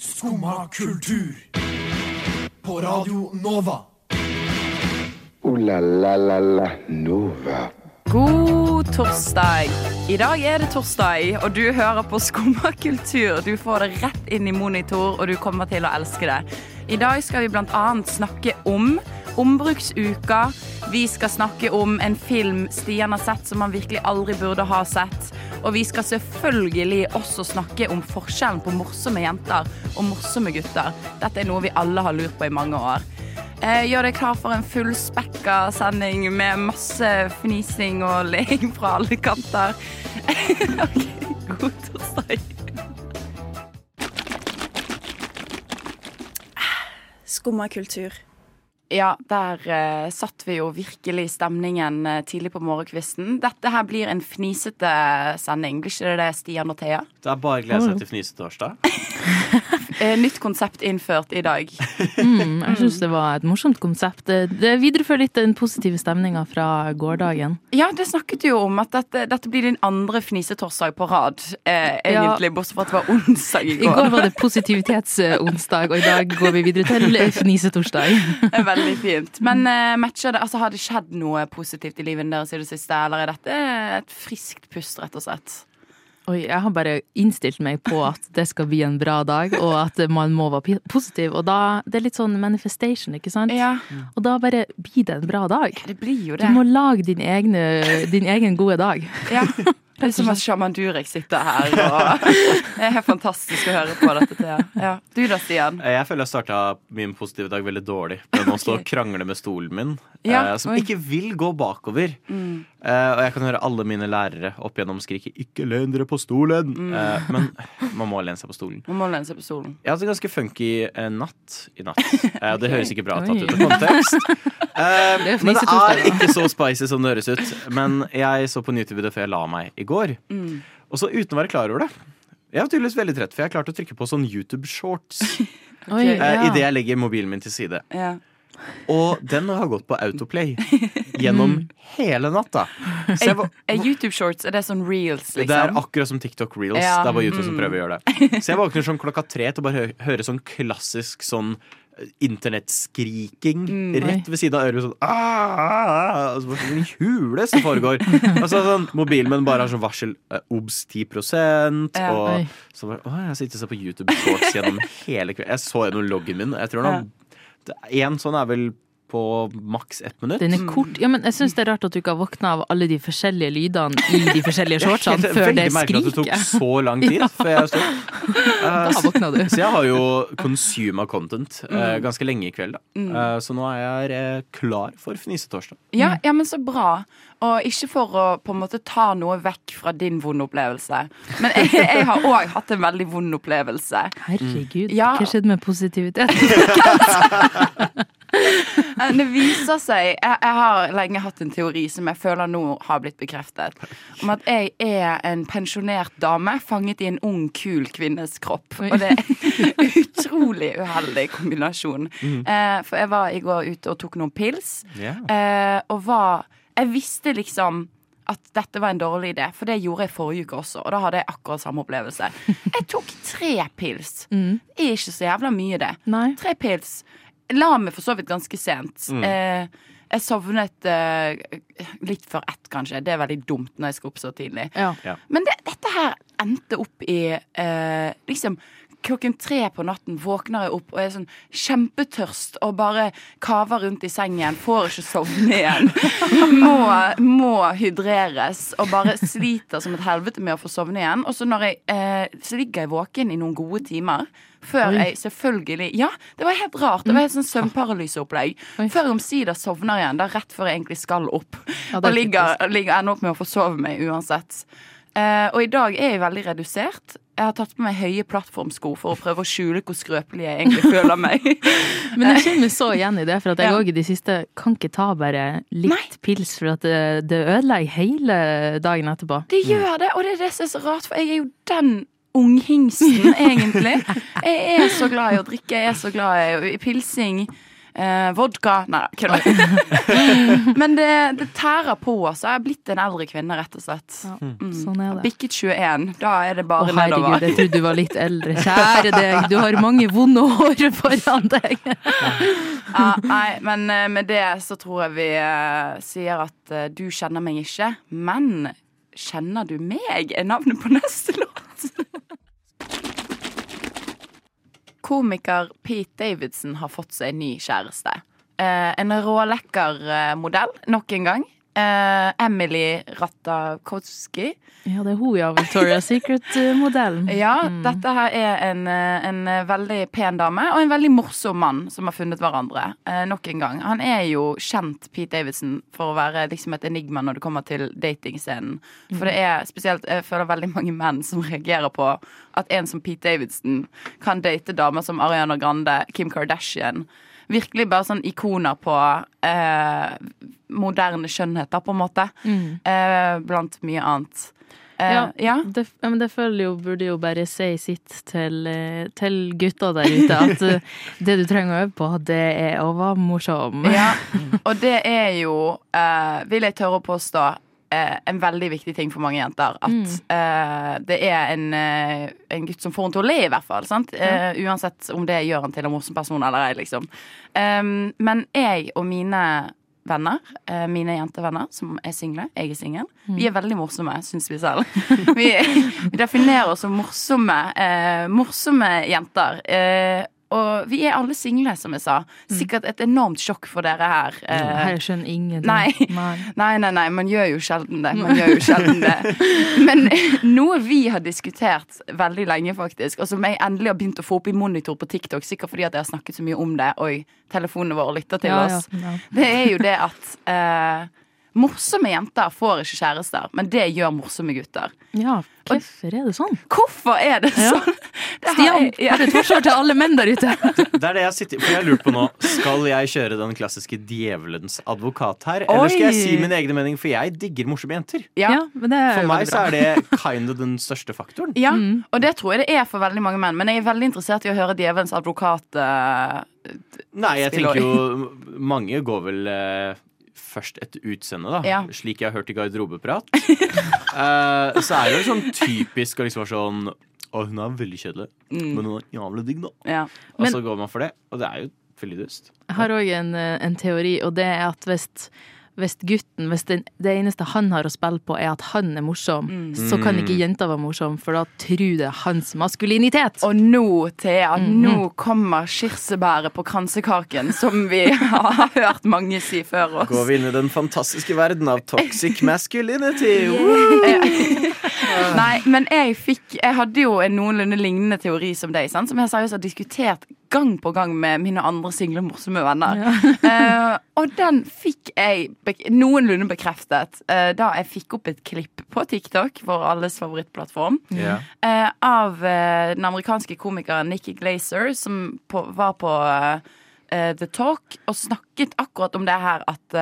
Skumma kultur. På Radio Nova. O-la-la-la-la Nova. God torsdag. I dag er det torsdag, og du hører på Skumma kultur. Du får det rett inn i monitor, og du kommer til å elske det. I dag skal vi annet snakke om Ombruksuka. Vi skal snakke om en film Stian har sett som han virkelig aldri burde ha sett. Og vi skal selvfølgelig også snakke om forskjellen på morsomme jenter og morsomme gutter. Dette er noe vi alle har lurt på i mange år. Eh, Gjør deg klar for en fullspekka sending med masse fnising og leing fra alle kanter. ok, god torsdag. Skumma kultur. Ja, der uh, satt vi jo virkelig stemningen uh, tidlig på morgenkvisten. Dette her blir en fnisete sending, blir ikke det det, Stian og Thea? Det er bare å glede seg til fnisetorsdag. Eh, nytt konsept innført i dag. Mm, jeg syns det var et morsomt konsept. Det, viderefører litt den positive stemninga fra gårsdagen. Ja, det snakket jo om at dette, dette blir din andre fnisetorsdag på rad. Eh, egentlig, bortsett fra at det var onsdag i går. I går. var det positivitetsonsdag, og i dag går vi videre til fnisetorsdag. Veldig fint. Men eh, matcher det, altså, har det skjedd noe positivt i livet deres i det siste, eller er dette et friskt pust, rett og slett? Oi, jeg har bare innstilt meg på at det skal bli en bra dag, og at man må være positiv. Og da, det er litt sånn manifestation, ikke sant? Ja, Og da bare blir det en bra dag. det blir jo Du må lage din, egne, din egen gode dag. Ja. Det er som at Shaman Durek sitter her, og det er helt fantastisk å høre på dette. Thea. Ja. Du da, Stian? Jeg føler jeg starta min positive dag veldig dårlig. Med å stå og krangle med stolen min, Ja, eh, som oi. ikke vil gå bakover. Mm. Eh, og jeg kan høre alle mine lærere opp igjennom skrike 'ikke len dere på stolen'. Mm. Eh, men man må lene seg på stolen. Man må lene seg på stolen. Jeg hadde en ganske funky eh, natt i natt. Eh, og det høres ikke bra tatt ut av kontekst. Eh, Det men det er ikke så spicy som det høres ut. Men jeg så på en YouTube-video før jeg la meg i går. Mm. Og så uten å være klar over det. Jeg var tydeligvis veldig trett, for jeg har klart å trykke på sånn YouTube-shorts okay. Ok. eh, ja. idet jeg legger mobilen min til side. Ja. Og den har gått på autoplay gjennom hele natta. Så jeg var, Er YouTube shorts er det sånn reels, Liksom? det er liksom? akkurat som TikTok Reels. Ja, Det er bare YouTube som mm. prøver å gjøre det. Så jeg våkner sånn klokka tre til å bare hø høre sånn klassisk sånn internettskriking Mm. rett ved siden av øret. Sånn, altså, ah, ah», og sånn hule som foregår. Altså sånn, Mobilen min bare har sånn varsel eh, obs 10 Ja, og oi. så bare, å, Jeg sitter og ser på YouTube Shorts gjennom hele kvelden. Jeg så gjennom loggen min. Jeg tror nå En sånn er vel på maks ett minutt. Den er kort. Ja, men jeg syns det er rart at du ikke har våkna av alle de forskjellige lydene i de forskjellige shortsene før det Veldig merkelig at det tok så lang tid før jeg sto. Da våkna du. Så jeg har jo consuma content eh, Mm. ganske lenge i kveld. Da. Uh, så nå er jeg eh, klar for fnisetorsdag. Ja, ja, men så bra. Og ikke for å på en måte ta noe vekk fra din vonde opplevelse. Men jeg, jeg har òg hatt en veldig vond opplevelse. Herregud, Ja. hva skjedde med positivitet? Viser seg jeg, jeg har lenge hatt en teori som jeg føler nå har blitt bekreftet. Om at jeg er en pensjonert dame fanget i en ung, kul kvinnes kropp. Og det er en utrolig uheldig kombinasjon. Eh, for jeg var i går ute og tok noen pils, eh, og var Jeg visste liksom at dette var en dårlig idé, for det gjorde jeg forrige uke også. Og da hadde jeg akkurat samme opplevelse. Jeg tok tre pils. Mm. Det er ikke så jævla mye, det. Nei. Tre pils. La meg for så vidt ganske sent. Eh, jeg sovnet eh, litt før ett, kanskje. Det er veldig dumt når jeg skal opp så tidlig. Ja. Men det, dette her endte opp i eh, liksom Klokken tre på natten våkner jeg opp og er sånn kjempetørst og bare kaver rundt i sengen. Får ikke sovne igjen. Må, må hydreres og bare sliter som et helvete med å få sovne igjen. Og så, jeg, eh, så ligger jeg våken i noen gode timer. Før Oi. jeg selvfølgelig Ja, det var helt rart. Det var helt sånn søvnparalyseopplegg. Før omsider sovner igjen, da rett før jeg egentlig skal opp. Ja, og er ligger, ligger ender opp med å forsove meg uansett. Eh, og i dag er jeg veldig redusert. Jeg har tatt på meg høye plattformsko for å prøve å skjule hvor skrøpelig jeg egentlig føler meg. Men jeg kjenner så igjen i det, for at jeg Ja. òg i det siste kan ikke ta bare litt Nei. pils, for at det, det ødelegger hele dagen etterpå. Det gjør det, og det er det som er så rart, for jeg er jo den unghingsten, egentlig. Jeg er så glad i å drikke, jeg er så glad i, i pilsing. Eh, vodka Nei, kødder. Men det, det tærer på oss. Jeg er blitt en eldre kvinne, rett og slett. Mm. Sånn er det. Bikket 21. Da er det Å, nedover. herregud, jeg trodde du var litt eldre. Kjære deg, du har mange vonde år foran deg. Ja, nei, men eh, med det så tror jeg vi eh, sier at eh, du kjenner meg ikke, men kjenner du meg? Er navnet på neste låt. Komiker Pete Davidson har fått seg ny kjæreste. Eh, en rålekker eh, modell, nok en gang. Eh, Emily Ratakowski. Ja, det er hun, ja. Victoria's Secret-modellen. Ja, dette her er en, eh, en eh, veldig pen dame og en veldig morsom mann som har funnet hverandre. Uh, nok en gang. Han er jo kjent, Pete Davidson, for å være liksom et enigma når det kommer til datingscenen. For det er spesielt Jeg føler veldig mange menn som reagerer på at en som Pete Davidson kan date damer som Ariana Grande, Kim Kardashian. Virkelig bare sånn ikoner på eh, moderne skjønnheter, på en måte. Eh, blant mye annet. Eh, Ja. ja. Det, ja, men det føler jo, burde jo bare si sitt til, eh, til gutta der ute. At eh, det du trenger å øve på, det er å være morsom. Ja, og det er jo, eh, vil jeg tørre å påstå, en veldig viktig ting for mange jenter. At eh, det er en, eh, en gutt som får henne til å le, i hvert fall. Sant? Eh, uansett om det gjør han til en morsom person eller ei, liksom. Um, men jeg og mine venner, eh, mine jentevenner som er single, jeg er singel, vi er veldig morsomme, syns vi selv. vi, vi definerer oss som morsomme, eh, morsomme jenter. Eh, og vi er alle single, som jeg sa. Sikkert et enormt sjokk for dere her. Ja, Her skjønner ingenting. Nei. Nei. Nei, nei, man gjør jo sjelden det. Man gjør jo sjelden det. Men noe vi har diskutert veldig lenge, faktisk, og som jeg endelig har begynt å få opp i monitor på TikTok, sikkert fordi at jeg har snakket så mye om det, og telefonene våre lytter til Ja, oss, ja. det er jo det at eh, morsomme jenter får ikke kjærester, men det gjør morsomme gutter. Ja, hvorfor er det sånn? Hvorfor er det Ja. sånn? Det Stian, jeg- ja. har du et til alle menn der ute? Det er det jeg sitter For jeg har lurt på nå Skal jeg kjøre den klassiske djevelens advokat her? Eller skal jeg si min egen mening? For jeg digger morsomme jenter. Ja. Ja, men det er For meg så er det kind of den største faktoren. Ja, og det tror jeg det er for veldig mange menn. Men jeg er veldig interessert i å høre djevelens advokat. Uh, Nei, jeg tenker jo Mange går vel eh, først etter utseende, da. Ja. Slik jeg har hørt i garderobeprat. uh, så er det jo sånn typisk å liksom være sånn Å, hun er veldig kjedelig, Mm. men hun er jævlig digg, da. ja. Og Men- så går man for det. Og det er jo veldig dust. Jeg har òg en, eh, en teori, og det er at hvis, hvis gutten Hvis den, det eneste han har å spille på, er at han er morsom, Mm. så kan ikke jenta være morsom, for da tror det er hans maskulinitet. Og nå, Thea, nå kommer kirsebæret på kransekaken, som vi har hørt mange si før oss. Går vi inn i den fantastiske verden av toxic masculinity. Nei, men jeg fikk Jeg hadde jo en noenlunde lignende teori som deg, sant? som jeg seriøst har diskutert gang på gang med mine andre single, morsomme venner. Eh, og den fikk jeg bek noenlunde bekreftet uh, da jeg fikk opp et klipp på TikTok, vår alles favorittplattform. yeah. uh, av eh, den amerikanske komikeren Nikki Glazer, som på, var på The Talk og snakket akkurat om det her at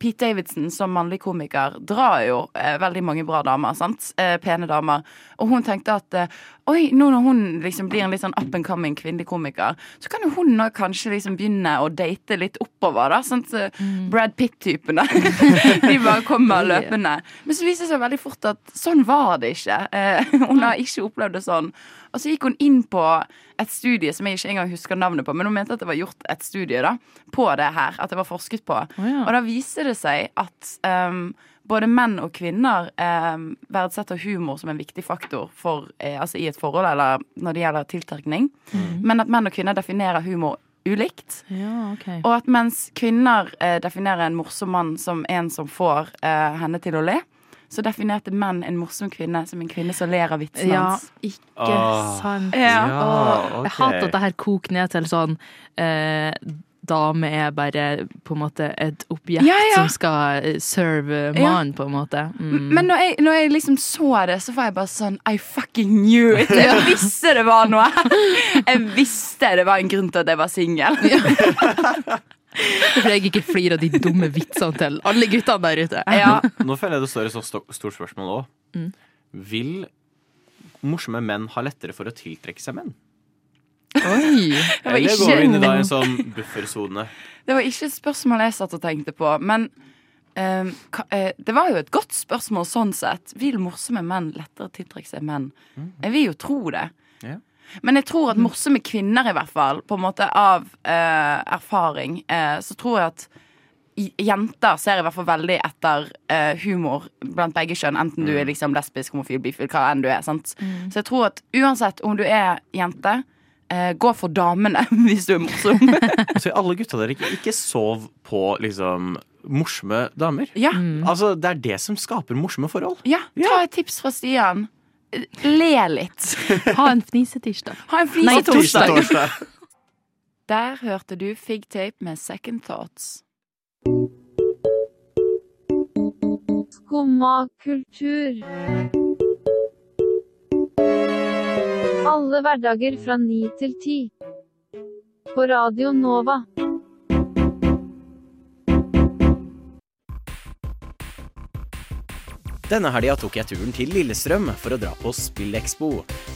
Pete Davidson som mannlig komiker drar jo eh, veldig mange bra damer. sant? Eh, pene damer. Og hun tenkte at eh, oi, nå når hun liksom blir en litt sånn up and coming kvinnelig komiker, så kan jo hun nå kanskje liksom begynne å date litt oppover. da, Sånn Så Brad Pitt-typene. De bare kommer løpende. Men så viser det seg veldig fort at sånn var det ikke. Eh, hun har ikke opplevd det sånn. Og så gikk hun inn på et studie som jeg ikke engang husker navnet på, men hun mente at det var gjort et studie da, på det her. At det var forsket på. ja. Og da viser det seg at ehm, både menn og kvinner eh, verdsetter humor som en viktig faktor for, eh, altså i et forhold, eller når det gjelder tiltrekning. Men at menn og kvinner definerer humor ulikt. Ja, okay. Og at mens kvinner eh, definerer en morsom mann som en som får eh, henne til å le, så definerte menn en morsom kvinne som en kvinne som ler av vitsene Ja, hans. ikke sant. Ja. Og jeg hater at det her koker ned til sånn eh, Dame er bare på en måte et objekt Ja, ja. som skal serve serve Ja. på en måte. Mm. Men når jeg, når jeg liksom så det, så var jeg bare sånn I fucking knew it! Jeg visste det var noe! Jeg visste det var en grunn til at jeg var singel. For jeg ikke flirer av de dumme vitsene til alle guttene der ute. Ja. Nå føler jeg det står et så stort spørsmål òg. Mm. Vil morsomme menn ha lettere for å tiltrekke seg menn? Oi! Det var Eller går vi inn i da en sånn buffersone? det var ikke et spørsmål jeg satt og tenkte på, men eh, ka- uh, det var jo et godt spørsmål sånn sett. Vil morsomme menn lettere tiltrekke seg menn? Jeg vil jo tro det. Yeah. Men jeg tror at morsomme kvinner, i hvert fall, på en måte av uh, erfaring, uh, så tror jeg at jenter ser i hvert fall veldig etter uh, humor blant begge kjønn, enten du er liksom lesbisk, homofil, bifil, hva enn du er. sant? Så jeg tror at uansett om du er jente, eh, gå for damene hvis du er morsom. Altså, alle gutta der ikke, ikke sov på liksom morsomme damer. ja, Altså, Det er det som skaper morsomme forhold. ja, ta et tips fra Stian. Le litt. Ha en fnisetirsdag. Ha en Nei, flisetorsdag. torsdag. Der hørte du Figtape med Second Thoughts. Skumma kultur. Alle hverdager fra ni til ti. På Radio Nova. Denne helga tok jeg turen til Lillestrøm for å dra på Spillekspo.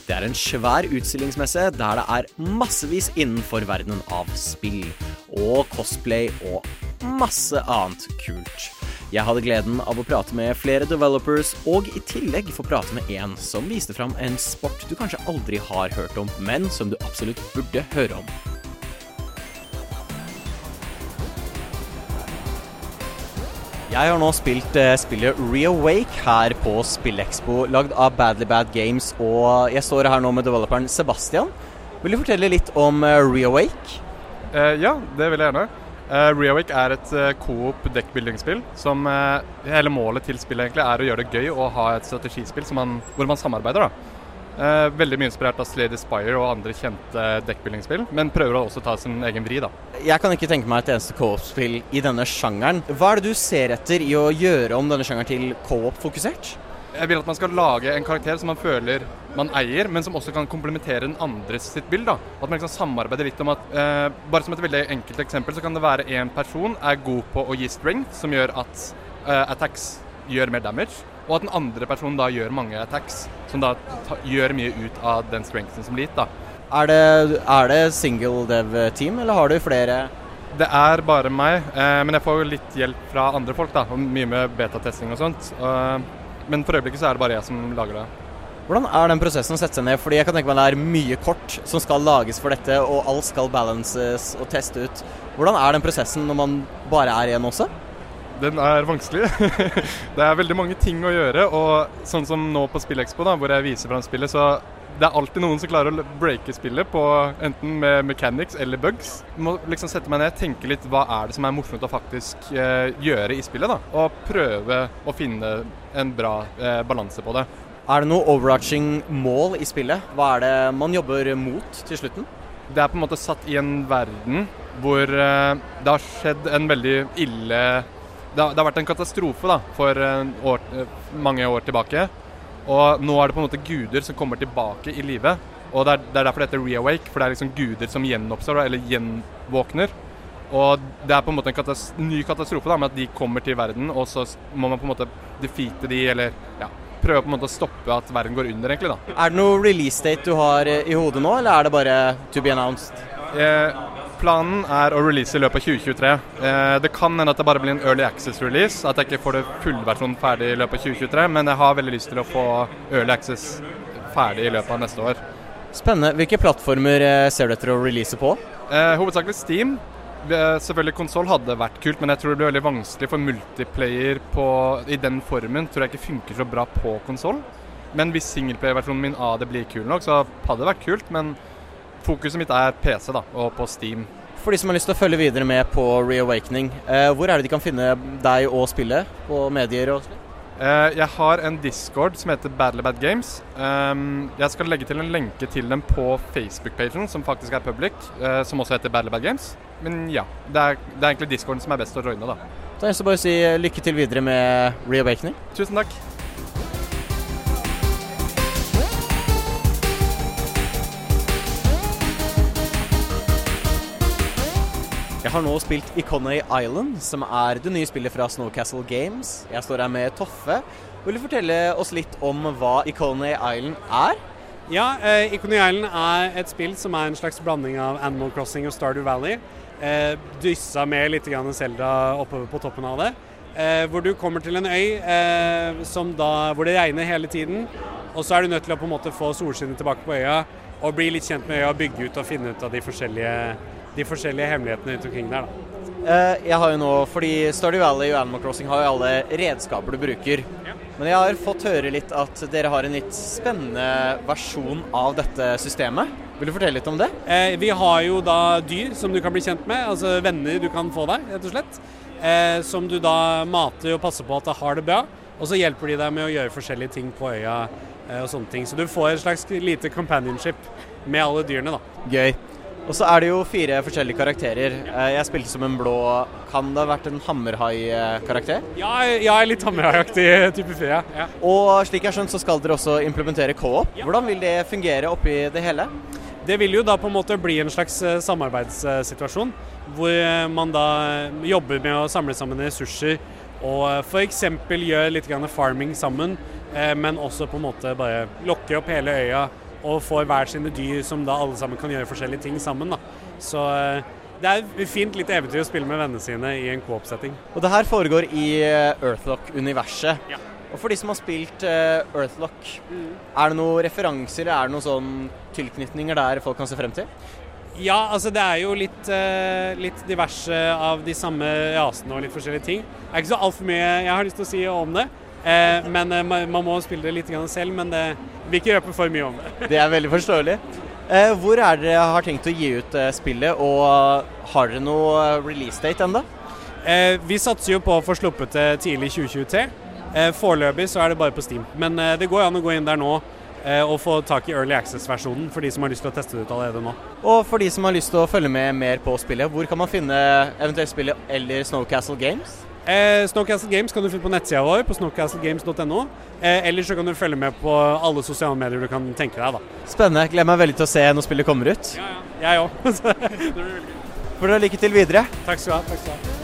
Det er en svær utstillingsmesse der det er massevis innenfor verdenen av spill. Og cosplay og masse annet kult. Jeg hadde gleden av å prate med flere developers, og i tillegg få prate med en som viste fram en sport du kanskje aldri har hørt om, men som du absolutt burde høre om. Jeg har nå spilt eh, spillet Reawake her på Spillexpo, lagd av Badly Bad Games, og jeg står her nå med developeren Sebastian. Vil du fortelle litt om eh, Reawake? Eh, ja, det vil jeg gjerne. Uh, Reawake er et uh, coop deckbuilding-spill som eh, Hele målet til spillet egentlig er å gjøre det gøy å ha et strategispill man, hvor man samarbeider. Eh, veldig mye inspirert av Slade Spire og andre kjente deckbuilding-spill, men prøver å også ta sin egen vri. da. Jeg kan ikke tenke meg et eneste co-op-spill i denne sjangeren. Hva er det du ser etter i å gjøre om denne sjangeren til co-op-fokusert? Jeg vil at man skal lage en karakter som man føler man eier, men som også kan komplementere den andres sitt bild. da. At man liksom samarbeider litt om at eh, Bare som et veldig enkelt eksempel, så kan det være en person er god på å gi strength, som gjør at eh, attacks gjør mer damage, og at den andre personen da gjør mange attacks, som da ta, gjør mye ut av den strengthen som gitt. da. Er det, er det single dev-team, eller har du flere Det er bare meg, eh, men jeg får litt hjelp fra andre folk, da, og mye med betatesting og sånt. Eh, men for øyeblikket så er det bare jeg som lager det. Hvordan er den prosessen å sette seg ned? Fordi jeg kan tenke meg det er mye kort som skal lages for dette, og alt skal balances og teste ut. Hvordan er den prosessen når man bare er én også? Den er vanskelig. det er veldig mange ting å gjøre, og sånn som nå på SpillExpo, da, hvor jeg viser fram spillet, så det er alltid noen som klarer å breake spillet på enten med mechanics eller bugs. Jeg må liksom sette meg ned, tenke litt hva er det som er morsomt å faktisk eh, gjøre i spillet, da. Og prøve å finne en bra eh, balanse på det. Er det noe overarching mål i spillet? Hva er det man jobber mot til slutten? Det er på en måte satt i en verden hvor eh, det har skjedd en veldig ille Det har, det har vært en katastrofe da, for en år, eh, mange år tilbake. Og nå er det på en måte guder som kommer tilbake i live. Og det er, det er derfor det heter reawake, for det er liksom guder som gjenoppstår, eller gjenvåkner. Og det er på en måte en katas ny katastrofe da, med at de kommer til verden, og så må man på en måte defeate de, eller ja, prøve på en måte å stoppe at verden går under, egentlig. da. Er det noe release date du har eh, i hodet nå, eller er det bare to be announced? Eh, planen er å release i løpet av 2023. Eh, det kan hende at det bare blir en early access-release, at jeg ikke får det fullversjonen ferdig i løpet av 2023, men jeg har veldig lyst til å få early access ferdig i løpet av neste år. Spennende. Hvilke plattformer eh, ser du etter å release på? Eh, hovedsakelig Steam. Eh, Selvfølgelig konsoll hadde vært kult, men jeg tror det blir veldig vanskelig for multiplayer på, i den formen. Tror jeg ikke funker så bra på konsoll. Men hvis singleplayer-versjonen min av det blir kul nok, så hadde det vært kult. Men fokuset mitt er PC da, og på Steam. For de som har lyst til å følge videre med på Reawakening, eh, hvor er det de kan finne deg og spillet? På medier og slikt? Eh, jeg har en discord som heter Battle Games. Um, jeg skal legge til en lenke til dem på Facebook-pagen, som faktisk er public, eh, som også heter Battle Games. Men ja, det er, det er egentlig discorden som er best å joine, da. Da er det bare å si lykke til videre med Reawakening. Tusen takk. Jeg har nå spilt Iconay Island, som er det nye spillet fra Snowcastle Games. Jeg står her med Toffe. Vil du fortelle oss litt om hva Iconay Island er? Ja, eh, Iconay Island er et spill som er en slags blanding av Animal Crossing og Stardew Valley. Eh, dyssa med litt Selda oppover på toppen av det. Eh, hvor du kommer til en øy eh, da, hvor det regner hele tiden. Og så er du nødt til å på en måte få solskinnet tilbake på øya og bli litt kjent med øya, bygge ut og finne ut av de forskjellige, de forskjellige hemmelighetene rundt omkring der. da. Eh, jeg har jo nå, fordi Stardew Valley og Animal Crossing har jo alle redskaper du bruker. Men jeg har fått høre litt at dere har en litt spennende versjon av dette systemet. Vil du fortelle litt om det? Eh, vi har jo da dyr som du kan bli kjent med, altså venner du kan få deg, rett og slett. Eh, som du da mater og passer på at det har det bra. Og så hjelper de deg med å gjøre forskjellige ting på øya eh, og sånne ting. Så du får et slags lite companionship med alle dyrene, da. Gøy. Og så er det jo fire forskjellige karakterer. Eh, Jeg spilte som en blå Kan det ha vært en hammerhai-karakter? Ja, jeg er litt hammerhaiaktig type fe. ja. Og slik jeg har skjønt, så skal dere også implementere co-op. Hvordan vil det fungere oppi det hele? Det vil jo da på en måte bli en slags eh, samarbeidssituasjon, hvor eh, man da jobber med å samle sammen ressurser og f.eks. gjør litt farming sammen, eh, men også på en måte bare lokke opp hele øya og får hver sine dyr som da alle sammen kan gjøre forskjellige ting sammen. da. Så eh, det er et fint litt eventyr å spille med vennene sine i en coop-setting. Og det her foregår i eh, Earthlock-universet. Og for de som har spilt eh, Earthlock, er det noen referanser, er det noen sånn tilknytninger der folk kan se frem til? Ja, altså det er jo litt, litt diverse av de samme rasene og litt forskjellige ting. Det er ikke så altfor mye jeg har lyst til å si om det. Eh, men eh, man, må spille det litt selv, men det vil ikke røpe for mye om det. Det er veldig forståelig. Eh, hvor er dere har tenkt å gi ut spillet, og har dere noe eh, release date ennå? Vi satser jo på å få sluppet det tidlig i 2023. Eh, foreløpig så er det bare på Steam. Men det går an å gå inn der nå og få tak i Early Access-versjonen for de som har lyst til å teste det ut allerede nå. Og for de som har lyst til å følge med mer på spillet, hvor kan man finne eventuelt spillet eller Snowcastle Games? Eh, Snowcastle Games kan du finne på nettsida vår på snowcastlegames.no. Eh, eller så kan du følge med på alle sosiale medier du kan tenke deg. da. Spennende. Gleder meg veldig til å se når spillet kommer ut. Ja, ja. Jeg òg. Får dere lykke til videre. Takk skal du ha. Takk skal du ha.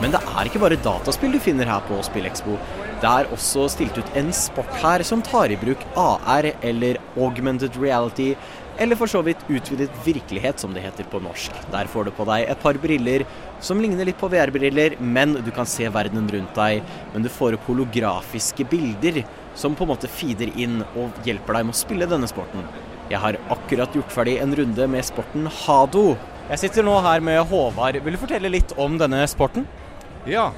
Men det er ikke bare dataspill du finner her på SpillExpo. Det er også stilt ut en sport her som tar i bruk AR eller augmented reality, eller for så vidt utvidet virkelighet, som det heter på norsk. Der får du på deg et par briller som ligner litt på VR-briller, men du kan se verden rundt deg. Men du får opp holografiske bilder som på en måte feeder inn og hjelper deg med å spille denne sporten. Jeg har akkurat gjort ferdig en runde med sporten Hado. Jeg sitter nå her med Håvard. Vil du fortelle litt om denne sporten? Ja,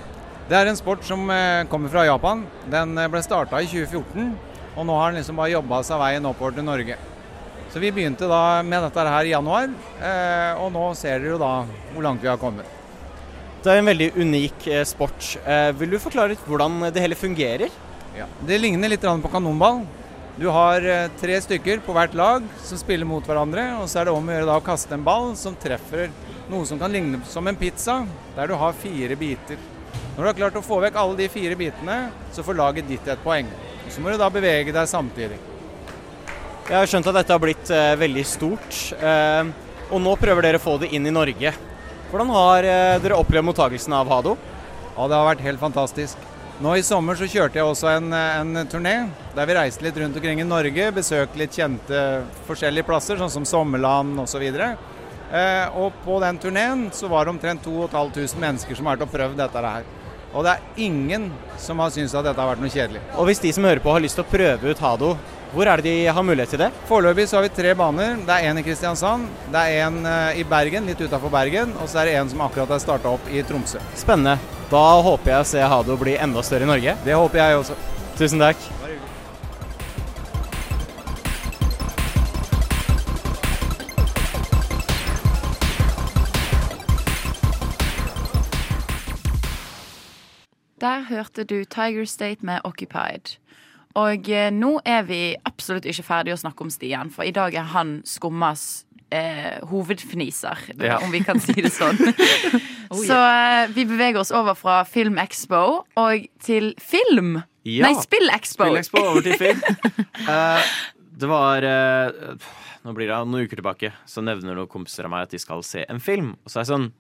det er en sport som eh, kommer fra Japan. Den eh, ble starta i 2014, og nå har den liksom bare jobba seg veien oppover til Norge. Så vi begynte da med dette her i januar, eh, og nå ser dere jo da hvor langt vi har kommet. Det er en veldig unik sport. Vil du forklare litt hvordan det hele fungerer? Ja. Det ligner litt på kanonball. Du har tre stykker på hvert lag som spiller mot hverandre, og så er det om å gjøre å kaste en ball som treffer noe som kan ligne som en pizza, der du har fire biter. Når du har klart å få vekk alle de fire bitene, så får laget ditt et poeng. Så må du da bevege deg samtidig. Jeg har skjønt at dette har blitt eh, veldig stort, eh, og nå prøver dere å få det inn i Norge. Hvordan har eh, dere opplevd mottagelsen av Hado? Ja, det har vært helt fantastisk. Nå i sommer så kjørte jeg også en, en turné der vi reiste litt rundt omkring i Norge, besøkte litt kjente forskjellige plasser, sånn som Sommerland osv. Eh, og på den turneen så var det omtrent 2500 mennesker som har vært og prøvd dette her. Og det er ingen som har syntes at dette har vært noe kjedelig. Og hvis de som hører på har lyst til å prøve ut Hado, hvor er det de har mulighet til det? Foreløpig så har vi tre baner. Det er en i Kristiansand, det er en eh, i Bergen, litt utafor Bergen, og så er det en som akkurat er starta opp i Tromsø. Spennende. Da håper jeg å se Hado bli enda større i Norge. Det håper jeg også. Tusen takk. Der hørte du Tiger State med Occupied. Og eh, nå er vi absolutt ikke ferdig å snakke om Stian, for i dag er han Skummas eh, hovedfniser, Ja. om vi kan si det sånn. Så eh, vi beveger oss over fra Film Expo og til film. Ja. Nei, Spill Expo. Spill Expo over til film. uh, det var uh, Nå blir det noen uker tilbake, så nevner noen kompiser av meg at de skal se en film. Og så er jeg sånn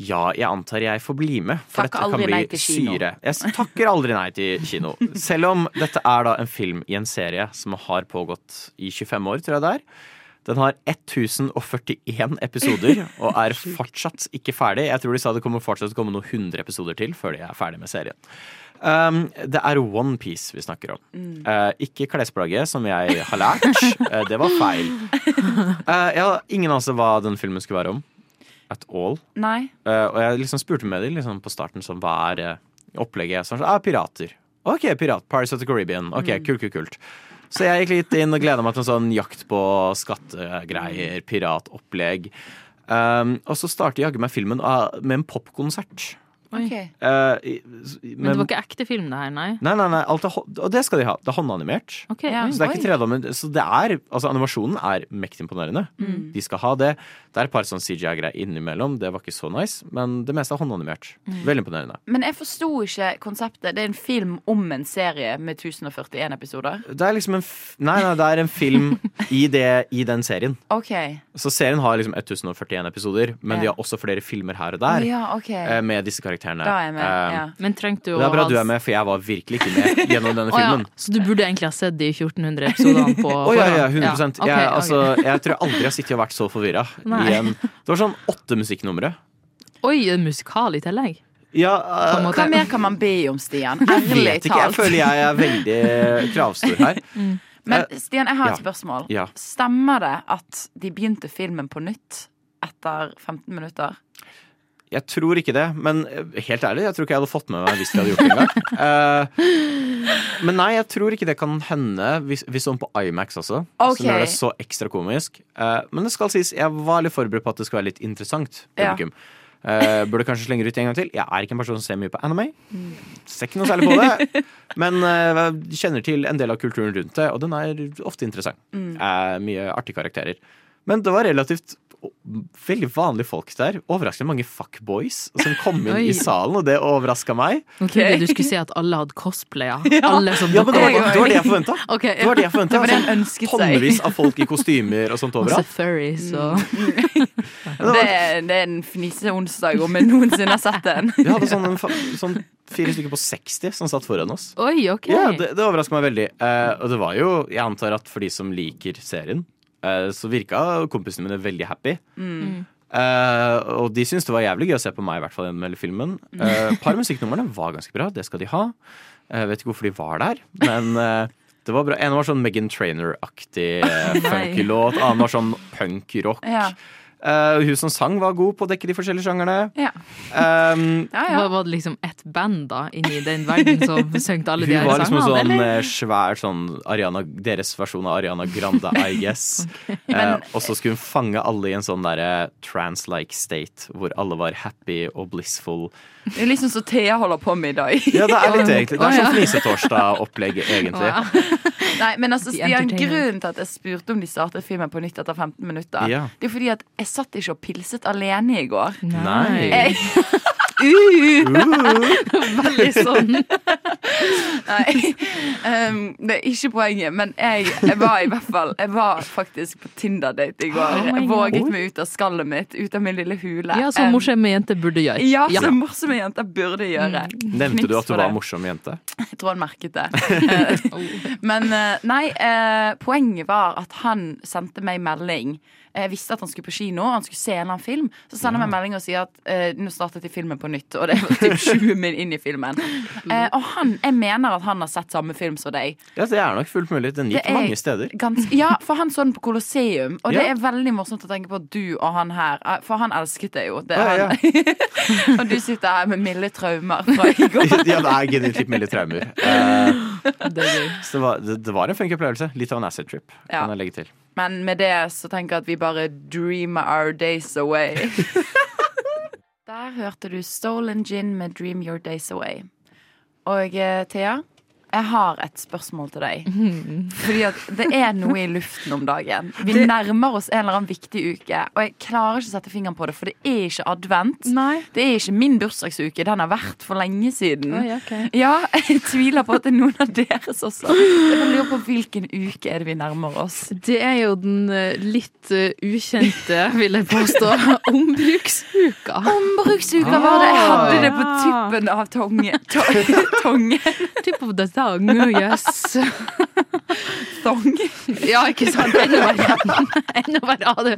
Ja, jeg antar jeg får bli med, for Takk dette kan bli syre. Jeg takker aldri nei til kino. Selv om dette er da en film i en serie som har pågått i 25 år, tror jeg det er. Den har 1041 episoder og er fortsatt ikke ferdig. Jeg tror de sa det kommer fortsatt komme noen hundre episoder til før de er ferdig med serien. Um, det er Onepiece vi snakker om. Mm. Uh, ikke klesplagget, som jeg har lært. uh, det var feil. Uh, jeg har ingen anelse hva den filmen skulle være om. At all. Nei. Uh, og jeg liksom spurte med dem liksom på starten sånn, hva er uh, opplegget. Sånn, ah, pirater. OK, pirat. Pirates of the Caribbean. Ok, Mm. kult, kult, kult. Så jeg gikk litt inn og gleda meg til en sånn jakt på skattegreier, piratopplegg. Um, og så starter jaggu meg filmen ah, med en popkonsert. Oi. Ok. Eh, i- Men det var ikke ekte film, det her, nei? Nei, nei, nei, alt er, og det skal de ha. Det er håndanimert. Okay, Ja. Så det er ikke 3D, så det er, altså animasjonen er mektig imponerende. Mm. De skal ha det. Det er et par sånn CGI-greier innimellom. Det var ikke så nice, men det meste er håndanimert. Mm. Veldig imponerende. Men jeg forsto ikke konseptet. Det er en film om en serie med 1041 episoder. Det er liksom en f Nei, nei, det er en film i, det, i den serien. OK. Så serien har liksom 1041 episoder, men de har også flere filmer her og der Ja, eh, med disse karakterene. Da er jeg med. um, Ja. Men trengte du Det er bra du er med, for jeg var virkelig ikke med gjennom denne Å, ja. filmen. Så du burde egentlig ha sett de 1400 episodene på oh, ja, ja, 100 Ja, Okay, jeg, altså, okay. jeg tror jeg aldri har sittet og vært så forvirra. Det var sånn åtte musikknumre. Oi, en musikal i tillegg? Ja, måte. Hva mer kan man be om, Stian? Ærlig ikke. Jeg føler jeg er veldig kravstor her. Men Eh, Stian, jeg har et ja. spørsmål. Ja. Stemmer det at de begynte filmen på nytt etter 15 minutter? Jeg tror ikke det, men eh, helt ærlig, jeg tror ikke jeg hadde fått med meg hvis de hadde gjort det engang. Eh, men nei, jeg tror ikke det kan hende hvis, hvis sånn på Imax også. Ok. Som gjør det så ekstra komisk. Uh, men det skal sies, jeg var litt forberedt på at det skulle være litt interessant. Ja. Publikum. Eh, burde kanskje slenge ut en gang til. Jeg er ikke en person som ser mye på anime. Ser ikke noe særlig på det. Men uh, kjenner til en del av kulturen rundt det, og den er ofte interessant. Uh, mye artige karakterer. Men det var relativt veldig vanlige folk der. Overraskende mange fuckboys som kom inn Oi. i salen, og det overraska meg. Okay. du skulle si at alle hadde cosplaya. Alle som Ja, men det var, det var det jeg forventa. Ok, Det var det jeg Sånn ønsket. Tonnevis av folk i kostymer og sånt overalt. furries Mm. og Det, er- det er en fniseonsdag om jeg noensinne har sett den. Vi hadde sånn, sånn fire stykker på 60 som satt foran oss. Oi, ok. Ja, det, det overraska meg veldig. Eh, og det var jo, jeg antar at for de som liker serien, så virka kompisene mine veldig happy. Mm. Uh, og de syntes det var jævlig gøy å se på meg, i hvert fall gjennom hele filmen. Uh, par musikknumrene var ganske bra, det skal de ha. Jeg vet ikke hvorfor de var der, men eh, det var bra. En var sånn Megan Trainer-aktig uh, funky låt, annen var sånn punk-rock. Ja. Eh, hun som sang, var god på å dekke de forskjellige sjangerne. Ja. Um, Ja, ja. Var, det liksom ett band da inni den verden som sang alle de Hun var liksom en sånn eller? eh, svær sånn Ariana, Deres versjon av Ariana Grande, I guess. eh, og så skulle hun fange alle i en sånn derre trans-like state, hvor alle var happy og blissful. Det er liksom så Thea holder på med i dag. Ja, det er litt egentlig. Det er sånn Fnisetorsdag-opplegget, egentlig. Ja. Nei, men altså, Stian, Grunnen til at jeg spurte om de startet filmen på nytt etter 15 minutter, Ja. det er fordi at jeg satt ikke og pilset alene i går. Nei. Jeg, uh, Veldig sånn. nei, um, det er ikke poenget, men jeg, jeg var i hvert fall Jeg var faktisk på Tinder-date i går. Oh God. våget meg ut av skallet mitt, ut av min lille hule. Ja, som Um, morsomme jenter burde gjøre. Ja, som morsomme jenter burde gjøre. Nevnte du at du var det. morsom jente? Jeg tror han merket det. Men eh, nei, eh, poenget var at han sendte meg melding. Jeg visste at han skulle på kino, han skulle se en eller annen film. Så sender han meg melding og sier at eh, nå startet de filmen på nytt. Og det var typ 20 min inn i filmen. Eh, og han, jeg mener at han har sett samme film som deg. Ja, det er nok fullt mulig. Den gikk er mange steder. Gans ja, for han så den på Colosseum, og det Ja. er veldig morsomt å tenke på at du og han her eh, For han elsket deg jo. Det, Ja, ja. han, og du sitter her med milde traumer fra i går. Ja, det er genuint litt milde traumer. Eh, Det er gøy. så det var, det, det var en funky opplevelse. Litt av en acid trip, Ja. kan jeg legge til. Men med det så tenker jeg at vi bare dream our days away. Der hørte du Stolen Gin med Dream Your Days Away. Og eh, Thea, Jeg har et spørsmål til deg. Mhm. Fordi at det er noe i luften om dagen. Vi Det- nærmer oss en eller annen viktig uke, og jeg klarer ikke å sette fingeren på det, for det er ikke advent. Det er ikke min bursdagsuke. Den har vært for lenge siden. Oi, okay. Ja, jeg tviler på at det er noen av deres også. Jeg lurer på hvilken uke er det vi nærmer oss. Det er jo den eh, litt eh, ukjente, vil jeg påstå, ombruksuka. Ombruksuka var det. Jeg hadde det på tuppen av tongen. to- Tongen. Tip of the tongue, yes. Thong. Ja, ikke sant? Enda verre. Enda verre det.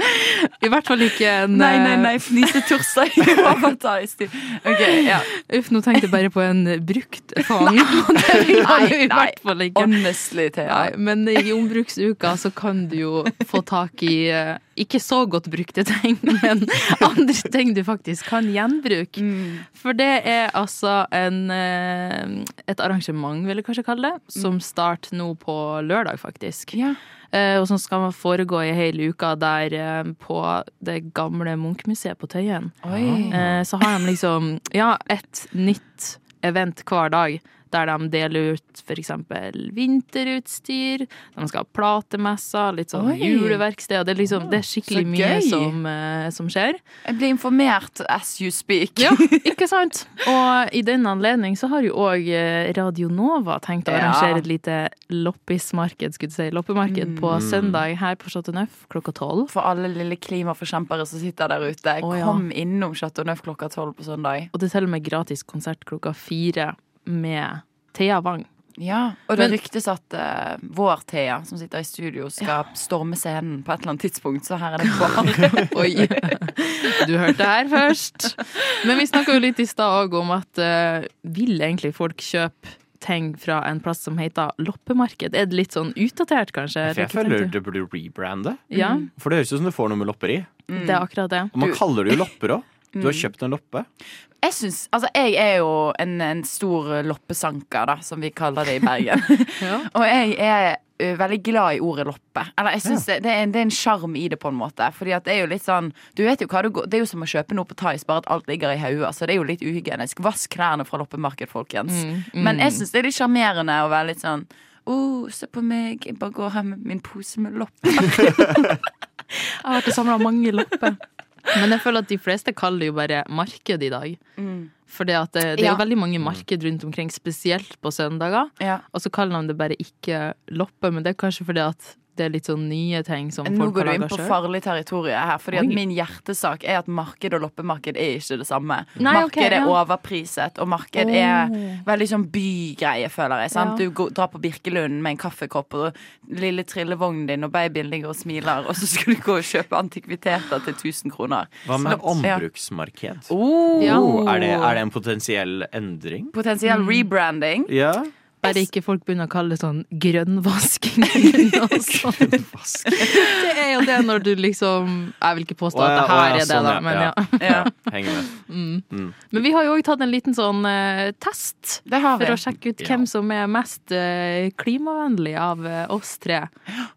I hvert fall ikke en Nei, nei, nei. fnise Fnisetorsdag. Overtaist. Ok, ja. Uff, nå tenkte jeg bare på en brukt fang. Nei, nei, nei. Honestly, Thea. Ja. men i ombruksuka så kan du jo få tak i eh, ikke så godt brukte ting, men andre ting du faktisk kan gjenbruke. For det er altså en, eh, et arrangement, vil jeg kanskje kalle det, som starter nå på lørdag, faktisk. Ja. Eh, Og som skal foregå i hele uka der eh, på det gamle Munchmuseet på Tøyen. Oi. Eh, Så har de liksom, ja, et nytt event hver dag. Der de deler ut eksempel vinterutstyr, de skal ha platemesser, litt sånn Oi. juleverksted. Det er, liksom, det er skikkelig Så mye som, uh, som skjer. Jeg blir informert as you speak. Ja, ikke sant? Og i den anledning så har jo òg Radio Nova tenkt å Ja. arrangere et lite loppismarked, skulle du si, loppemarked på Mm. søndag her på Chateau Neuf klokka tolv. For alle lille klimaforkjempere som sitter der ute, oh, ja. kom innom Chateau Neuf klokka tolv på søndag. Og det er til og med gratis konsert klokka fire med Thea Wang. Ja, Og det Men- ryktes at uh, vår Thea, som sitter i studio, skal storme scenen på et eller annet tidspunkt, så her er det bare Oi. Du hørte her først. Men vi snakka jo litt i stad òg om at uh, vil egentlig folk kjøpe ting fra en plass som heter loppemarked? Er det litt sånn utdatert, kanskje? For jeg føler det burde rebrande. Ja. For det høres ut som du får noe med lopper i. Det er akkurat det. Og man kaller det jo lopper òg. Du har Mm. kjøpt en loppe. Jeg synes, Altså, jeg er jo en, en stor loppesanker, da, som vi kaller det i Bergen. Og jeg er uh, veldig glad i ordet loppe. Eller jeg synes det, det, er det er en sjarm i det, på en måte. Fordi at det er jo litt sånn Du vet jo hva du går Det er jo som å kjøpe noe på Thais, bare at alt ligger i hodet. Så det er jo litt uhygienisk. Vask klærne fra loppemarked, folkens. Mm, mm. Men jeg syns det er litt sjarmerende å være litt sånn Å, se på meg, jeg bare går her med min pose med lopper. Jeg har vært og samla mange lopper. Men jeg føler at de fleste kaller det jo bare marked i dag. Mm. Fordi at det, det er Ja. jo veldig mange marked rundt omkring, spesielt på søndager. Ja. Og så kaller de det bare ikke loppe, men det er kanskje fordi at det er litt sånn nye ting som Nå folk går du inn på sjøl. farlig territorium her. Fordi at Oi. min hjertesak er at marked og loppemarked er ikke det samme. Nei, marked er ja. overpriset, og marked oh. er veldig sånn bygreie, føler jeg. Sant? Ja. Du går, drar på Birkelund med en kaffekopp og lille trillevognen din, og babyen ligger og smiler, og så skal du gå og kjøpe antikviteter til 1000 kroner. Hva med Så- ja. ombruksmarked? Oh. Oh, er, det, er det en potensiell endring? Potensiell rebranding. Ja. Bare ikke folk begynner å kalle det sånn grønnvasking. sånn. det er jo det når du liksom Jeg vil ikke påstå at det her ja, er det, sånn, da, men ja. ja. Henger med. Mm. Mm. Men vi har jo òg tatt en liten sånn uh, test Det har vi. for å sjekke ut Ja. hvem som er mest uh, klimavennlig av uh, oss tre.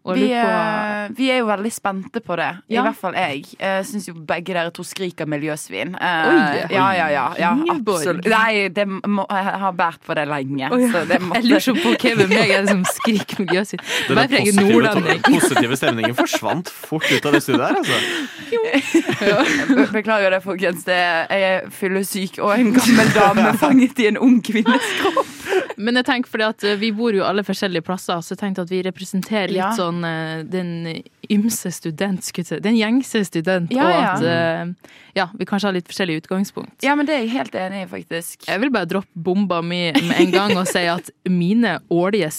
Og Vi, på vi er jo veldig spente på det. I hvert fall jeg. Jeg syns jo begge dere to skriker miljøsvin. Eh, Oi. ja, ja, ja, absolutt. Nei, det må, jeg har båret på det lenge. Så det måtte- Jeg lurer så på hvem meg er det som skriker miljøsitt. Den Bare fordi jeg er positive, Den positive stemningen forsvant fort ut av det studioet her, altså. Be- Beklager det, folkens. Det er, jeg er fyllesyk og en gammel dame fanget i en ung kvinnes kropp. Men jeg tenker fordi at eh, vi bor jo alle forskjellige plasser, så jeg tenkte at vi representerer litt Ja. sånn eh, den ymse student, skulle jeg si. Den gjengse student, Ja, og ja. at uh, ja, vi kanskje har litt forskjellig utgangspunkt. Ja, men det er jeg helt enig i, faktisk. Jeg vil bare droppe bomba mi med en gang og si at mine årlige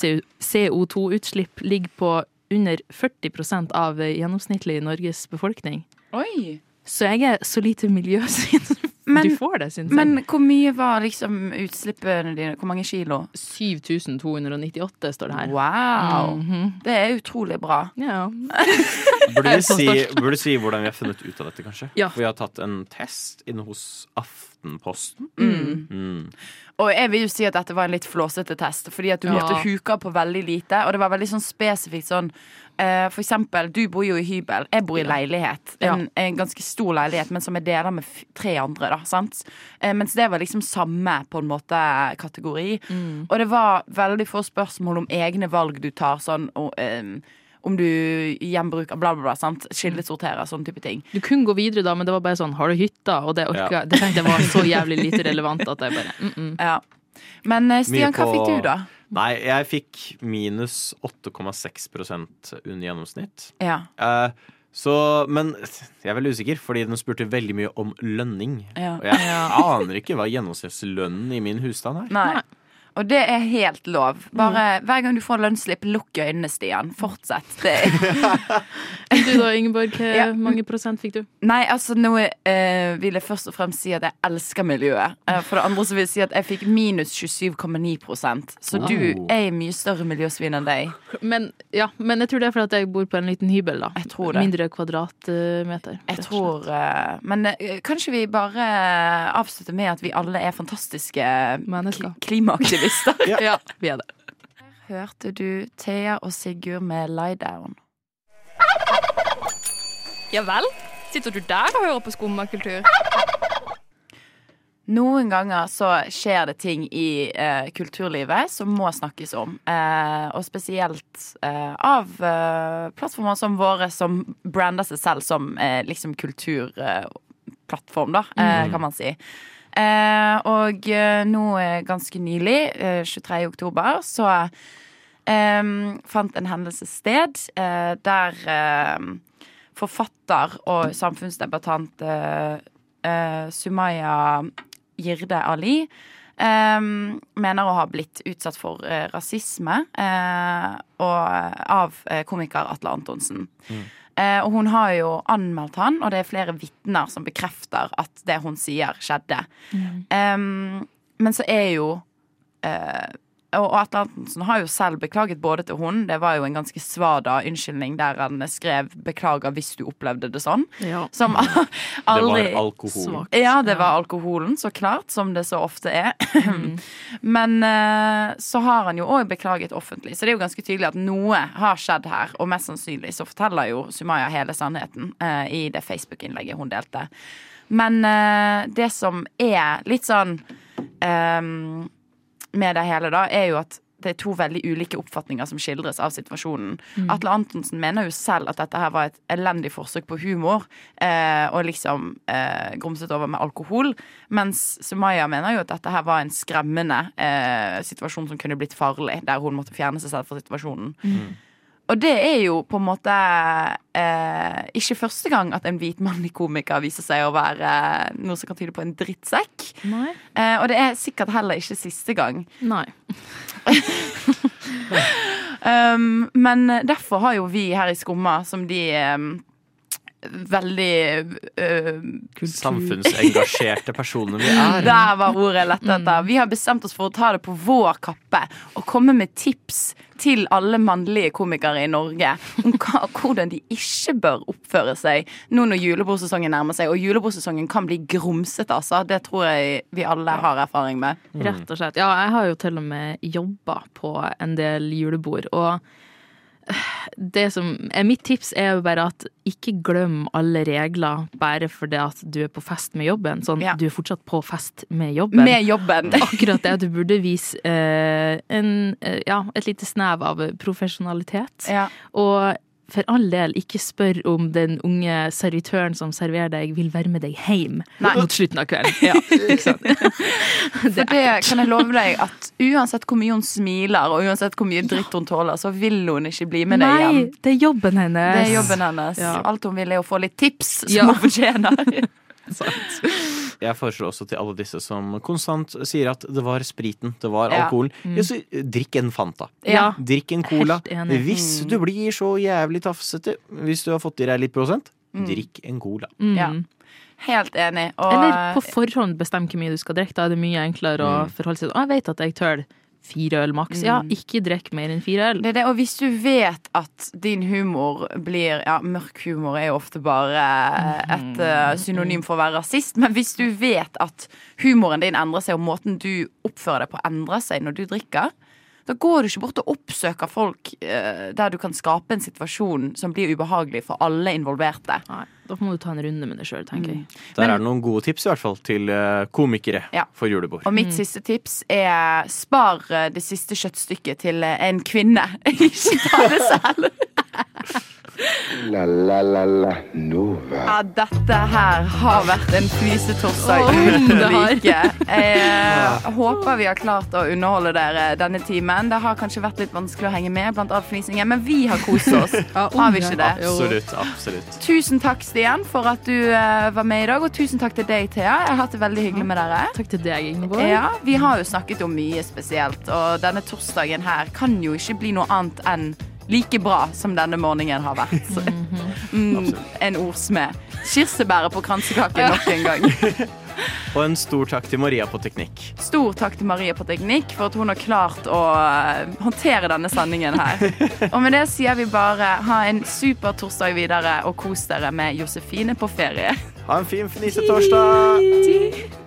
CO2-utslipp ligger på under 40% av gjennomsnittlig Norges befolkning. Oi. Så jeg er så lite miljøsyn Men- du får det, syns jeg. Men hvor mye var liksom utslippene dine? Hvor mange kilo? 7298 står det her. Wow. Mhm. Det er utrolig bra. Ja. Burde vi, si, burde vi si hvordan vi har funnet ut av dette, kanskje? Ja. For vi har tatt en test inne hos Aftenposten. Mm. Mm. Og jeg vil jo si at dette var en litt flåsete test, fordi at du Ja. måtte huke på veldig lite. Og det var veldig sånn spesifikt sånn uh, For eksempel, du bor jo i hybel, jeg bor i leilighet. En, en ganske stor leilighet, men som jeg deler med tre andre, da. Sant? Uh, mens det var liksom samme, på en måte, kategori. Og det var veldig få spørsmål om egne valg du tar, sånn og, eh, om du gjenbruker bla, bla, bla. sant? Skillesorterer, sånne type ting. Du kunne gå videre da, men det var bare sånn Har du hytta? Og det orka Ja. Det det, var så jævlig lite relevant at jeg bare mm -mm. Ja. Men eh, Stian, på... hva fikk du, da? Nei, jeg fikk minus 8,6 under gjennomsnitt. Ja. Eh, så, men jeg er veldig usikker, fordi den spurte veldig mye om lønning. Ja. Og jeg aner ikke hva gjennomsnittslønnen i min husstand er. Nei. Og det er helt lov. Bare Hver gang du får lønnsslipp, lukk øynene, Stian. Fortsett. Det Du da, Ingeborg, hvor Ja. mange prosent fikk du? Nei, altså nå eh, vil jeg først og fremst si at jeg elsker miljøet. Eh, for det andre så vil jeg si at jeg fikk minus 27,9% Så du er er mye større miljøsvin enn deg. Men, ja, men jeg tror det er fordi jeg bor på en liten hybel, da. Jeg tror det. Mindre kvadratmeter. Jeg tror eh, Men eh, kanskje vi bare avslutter med at vi alle er fantastiske Mennesker. kli- klimaaktivister. Ja, vi er det. Hørte du Thea og Sigurd med Lie Down? Ja vel? Sitter du der og hører på skummakultur? Noen ganger så skjer det ting i eh, kulturlivet som må snakkes om. Eh, og spesielt eh, av eh, plattformer som våre, som brander seg selv som eh, liksom kulturplattform, da, eh, kan man si. Eh, og eh, nå eh, ganske nylig, eh, 23. oktober, så fant en hendelse sted der forfatter og samfunnsdebattant Sumaya Girde Ali eh, mener å ha blitt utsatt for eh, rasisme eh, og, av eh, komiker Atle Antonsen. Eh, og hun har jo anmeldt han, og det er flere vitner som bekrefter at det hun sier, skjedde. Eh, men så er jo eh, og Atle Antonsen har jo selv beklaget både til hun Det var jo en ganske svada unnskyldning der han skrev 'beklager hvis du opplevde det sånn'. Ja. Som Det var alkohol. Ja, det var alkoholen, så klart, som det så ofte er. Men eh, så har han jo òg beklaget offentlig, så det er jo ganske tydelig at noe har skjedd her. Og mest sannsynlig så forteller jo Sumaya hele sannheten eh, i det Facebook-innlegget hun delte. Men eh, det som er litt sånn ehm, med det hele, da, er jo at det er to veldig ulike oppfatninger som skildres av situasjonen. Atle Antonsen mener jo selv at dette her var et elendig forsøk på humor, eh, og liksom eh, grumset over med alkohol. Mens Sumaya mener jo at dette her var en skremmende eh, situasjon som kunne blitt farlig, der hun måtte fjerne seg selv fra situasjonen. Og det er jo på en måte eh, ikke første gang at en hvit mannlig komiker viser seg å være noe som kan tyde på en drittsekk. Nei. Eh, og det er sikkert heller ikke siste gang. Nei. Um, men derfor har jo vi her i Skumma, som de um, veldig uh, Samfunnsengasjerte personer vi er. Der var ordet jeg lette etter. Vi har bestemt oss for å ta det på vår kappe og komme med tips til alle mannlige komikere i Norge om hva, hvordan de ikke bør oppføre seg nå når julebordsesongen nærmer seg. Og julebordsesongen kan bli grumsete, altså. Det tror jeg vi alle har erfaring med. Rett og slett. Ja, jeg har jo til og med jobba på en del julebord, og det som er mitt tips, er jo bare at ikke glem alle regler bare fordi at du er på fest med jobben. Sånn, Ja. du er fortsatt på fest med jobben. Med jobben. Akkurat det du burde vise eh, en, eh, ja, et lite snev av profesjonalitet. Ja. Og for all del, ikke spør om den unge servitøren som serverer deg, vil være med deg hjem Nei. mot slutten av kvelden. Ja, ikke sant? For det kan jeg love deg at uansett hvor mye hun smiler, og uansett hvor mye dritt hun tåler, så vil hun ikke bli med deg Nei, hjem. det er jobben hennes. Det er jobben hennes. Ja. Alt hun vil, er å få litt tips som Ja. hun fortjener. Jeg foreslår også til alle disse som konstant sier at det var spriten, det var Ja. alkoholen. Ja, så drikk en Fanta. Ja. Drikk en Cola. Hvis du blir så jævlig tafsete, hvis du har fått i deg litt prosent, drikk en Cola. Mm. Ja. Helt enig. Og Eller på forhånd bestem hvor mye du skal drikke. Da er det mye enklere å Mm. forholde seg til. Jeg vet at jeg tåler fire øl maks. Ja, ikke drikk mer enn fire øl. Det det, og hvis du vet at din humor blir Ja, mørk humor er jo ofte bare et eh, synonym for å være rasist, men hvis du vet at humoren din endrer seg, og måten du oppfører deg på endrer seg når du drikker, da går du ikke bort og oppsøker folk eh, der du kan skape en situasjon som blir ubehagelig for alle involverte. Nei, da må du ta en runde med det sjøl, tenker jeg. Der er det noen gode tips i hvert fall til eh, komikere Ja. for julebord. Og mitt siste tips er spar eh, det siste kjøttstykket til eh, en kvinne. ikke ta det selv. La la la la Nova. Ja, dette her har vært en flisetorsdag uten like. Jeg håper vi har klart å underholde dere denne timen. Det har kanskje vært litt vanskelig å henge med blant men vi har kost oss. Har vi ikke det? Absolutt. absolutt. Tusen takk, Stian, for at du eh, var med i dag, og tusen takk til deg, Thea. Jeg har hatt det veldig hyggelig med dere. Takk til deg, Ingeborg. Ja, Vi har jo snakket om mye spesielt, og denne torsdagen her kan jo ikke bli noe annet enn like bra som denne morgenen har vært. Mm, en ordsmed. Kirsebæret på kransekaken nok en gang. Og en stor takk til Maria på teknikk. Stor takk til Maria på teknikk for at hun har klart å eh, håndtere denne sendingen her. Og med det sier vi bare ha en super torsdag videre, og kos dere med Josefine på ferie. Ha en fin fnisetorsdag!